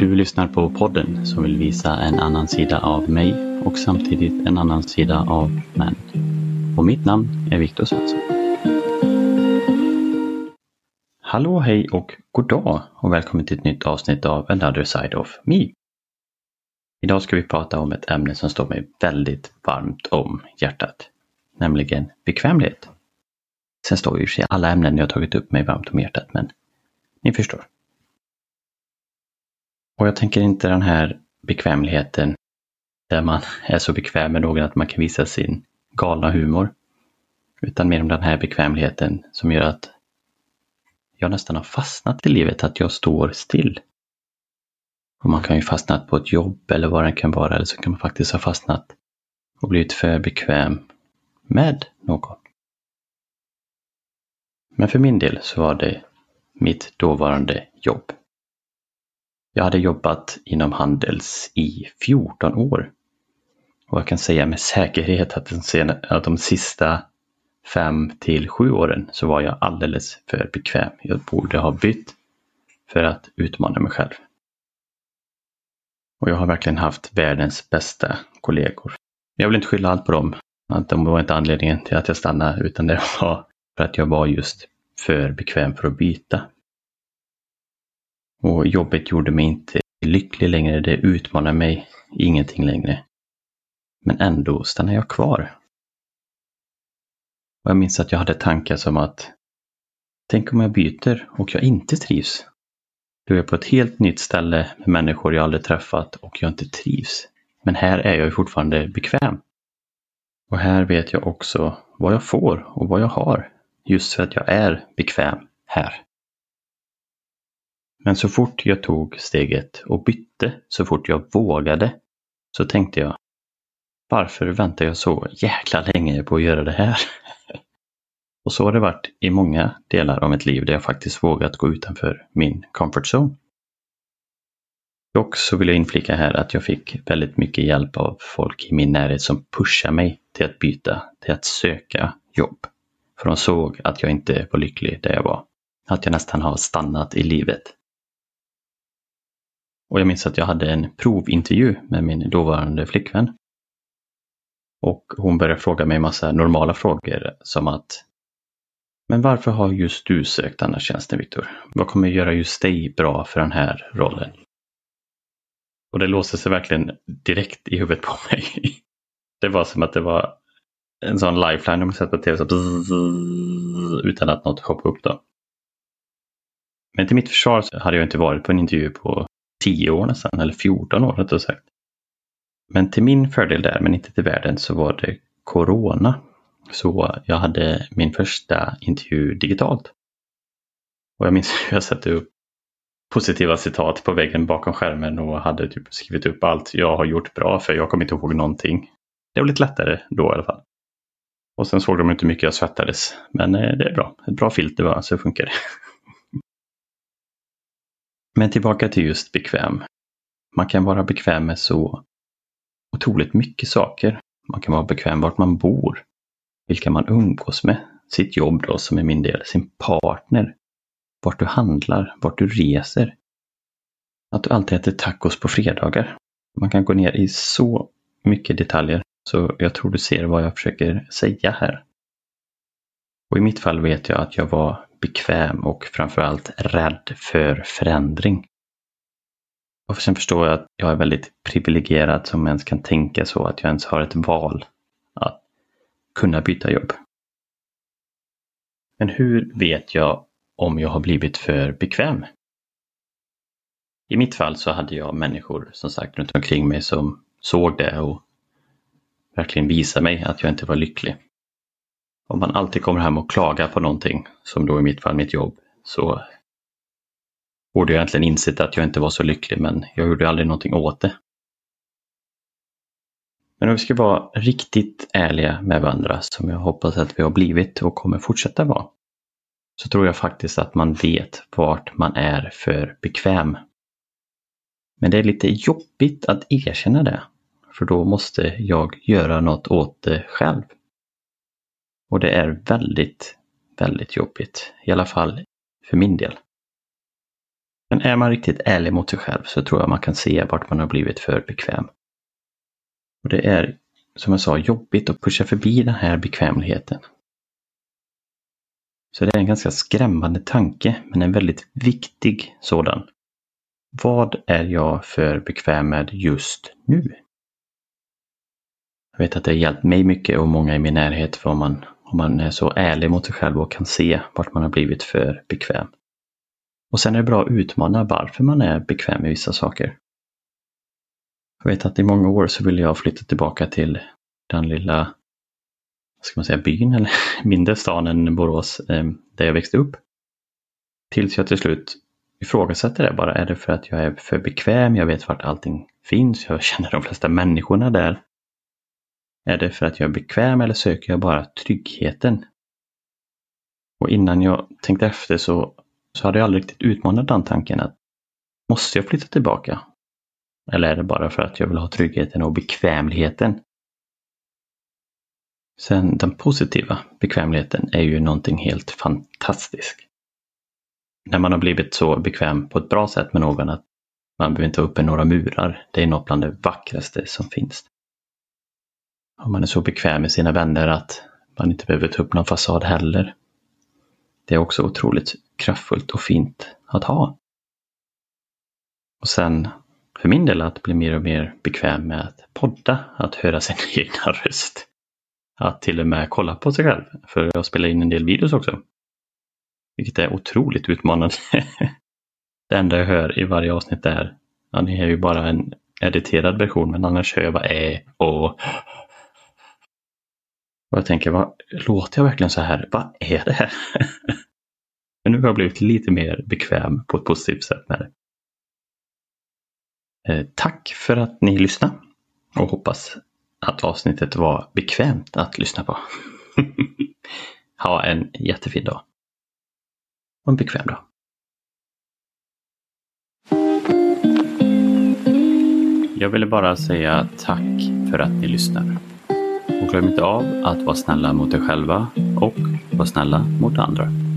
Du lyssnar på podden som vill visa en annan sida av mig och samtidigt en annan sida av män. Och mitt namn är Viktor Svensson. Hallå, hej och god dag och välkommen till ett nytt avsnitt av Another Side of Me. Idag ska vi prata om ett ämne som står mig väldigt varmt om hjärtat, nämligen bekvämlighet. Sen står ju sig alla ämnen jag tagit upp mig varmt om hjärtat, men ni förstår. Och jag tänker inte den här bekvämligheten där man är så bekväm med någon att man kan visa sin galna humor. Utan mer om den här bekvämligheten som gör att jag nästan har fastnat i livet, att jag står still. Och man kan ju fastnat på ett jobb eller vad det kan vara, eller så kan man faktiskt ha fastnat och blivit för bekväm med någon. Men för min del så var det mitt dåvarande jobb. Jag hade jobbat inom Handels i 14 år. Och jag kan säga med säkerhet att de, sen, att de sista fem till sju åren så var jag alldeles för bekväm. Jag borde ha bytt för att utmana mig själv. Och jag har verkligen haft världens bästa kollegor. Jag vill inte skylla allt på dem. Att de var inte anledningen till att jag stannade utan det var för att jag var just för bekväm för att byta. Och jobbet gjorde mig inte lycklig längre, det utmanade mig ingenting längre. Men ändå stannade jag kvar. Och jag minns att jag hade tankar som att Tänk om jag byter och jag inte trivs? Då är jag på ett helt nytt ställe med människor jag aldrig träffat och jag inte trivs. Men här är jag ju fortfarande bekväm. Och här vet jag också vad jag får och vad jag har. Just för att jag är bekväm här. Men så fort jag tog steget och bytte, så fort jag vågade, så tänkte jag varför väntar jag så jäkla länge på att göra det här? och så har det varit i många delar av mitt liv där jag faktiskt vågat gå utanför min comfort zone. Dock så vill jag inflika här att jag fick väldigt mycket hjälp av folk i min närhet som pushade mig till att byta, till att söka jobb. För de såg att jag inte var lycklig där jag var. Att jag nästan har stannat i livet. Och jag minns att jag hade en provintervju med min dåvarande flickvän. Och hon började fråga mig en massa normala frågor som att Men varför har just du sökt den här tjänsten Viktor? Vad kommer göra just dig bra för den här rollen? Och det låste sig verkligen direkt i huvudet på mig. Det var som att det var en sån lifeline man sett på tv så utan att något hoppade upp då. Men till mitt försvar så hade jag inte varit på en intervju på 10 år nästan, eller 14 år rättare sagt. Men till min fördel där, men inte till världen, så var det Corona. Så jag hade min första intervju digitalt. Och jag minns hur jag satte upp positiva citat på väggen bakom skärmen och hade typ skrivit upp allt jag har gjort bra för jag kommer inte ihåg någonting. Det var lite lättare då i alla fall. Och sen såg de inte hur mycket jag svettades. Men eh, det är bra. Ett bra filter bara, så funkar det. Men tillbaka till just bekväm. Man kan vara bekväm med så otroligt mycket saker. Man kan vara bekväm vart man bor, vilka man umgås med, sitt jobb då som är min del, sin partner, vart du handlar, vart du reser. Att du alltid äter tacos på fredagar. Man kan gå ner i så mycket detaljer så jag tror du ser vad jag försöker säga här. Och i mitt fall vet jag att jag var bekväm och framförallt rädd för förändring. Och sen förstår jag att jag är väldigt privilegierad som ens kan tänka så att jag ens har ett val att kunna byta jobb. Men hur vet jag om jag har blivit för bekväm? I mitt fall så hade jag människor som sagt runt omkring mig som såg det och verkligen visade mig att jag inte var lycklig. Om man alltid kommer hem och klagar på någonting, som då i mitt fall mitt jobb, så borde jag egentligen insett att jag inte var så lycklig, men jag gjorde aldrig någonting åt det. Men om vi ska vara riktigt ärliga med varandra, som jag hoppas att vi har blivit och kommer fortsätta vara, så tror jag faktiskt att man vet vart man är för bekväm. Men det är lite jobbigt att erkänna det, för då måste jag göra något åt det själv. Och det är väldigt, väldigt jobbigt. I alla fall för min del. Men är man riktigt ärlig mot sig själv så tror jag man kan se vart man har blivit för bekväm. Och det är, som jag sa, jobbigt att pusha förbi den här bekvämligheten. Så det är en ganska skrämmande tanke, men en väldigt viktig sådan. Vad är jag för bekväm med just nu? Jag vet att det har hjälpt mig mycket och många i min närhet för om man, om man är så ärlig mot sig själv och kan se vart man har blivit för bekväm. Och sen är det bra att utmana varför man är bekväm med vissa saker. Jag vet att i många år så ville jag flytta tillbaka till den lilla ska man säga, byn eller mindre stan än Borås eh, där jag växte upp. Tills jag till slut ifrågasätter det bara. Är det för att jag är för bekväm? Jag vet vart allting finns. Jag känner de flesta människorna där. Är det för att jag är bekväm eller söker jag bara tryggheten? Och innan jag tänkte efter så, så hade jag aldrig riktigt utmanat den tanken att måste jag flytta tillbaka? Eller är det bara för att jag vill ha tryggheten och bekvämligheten? Sen den positiva bekvämligheten är ju någonting helt fantastiskt. När man har blivit så bekväm på ett bra sätt med någon att man behöver inte ha uppe några murar. Det är något bland det vackraste som finns om man är så bekväm med sina vänner att man inte behöver ta upp någon fasad heller. Det är också otroligt kraftfullt och fint att ha. Och sen för min del att bli mer och mer bekväm med att podda, att höra sin egna röst att till och med kolla på sig själv. För jag spelar in en del videos också. Vilket är otroligt utmanande. det enda jag hör i varje avsnitt är, ja ni är ju bara en editerad version men annars hör jag bara är och och jag tänker, vad, låter jag verkligen så här? Vad är det här? Men nu har jag blivit lite mer bekväm på ett positivt sätt med det. Eh, tack för att ni lyssnade och hoppas att avsnittet var bekvämt att lyssna på. ha en jättefin dag. Och en bekväm dag. Jag ville bara säga tack för att ni lyssnar. Och glöm inte av att vara snälla mot er själva och vara snälla mot andra.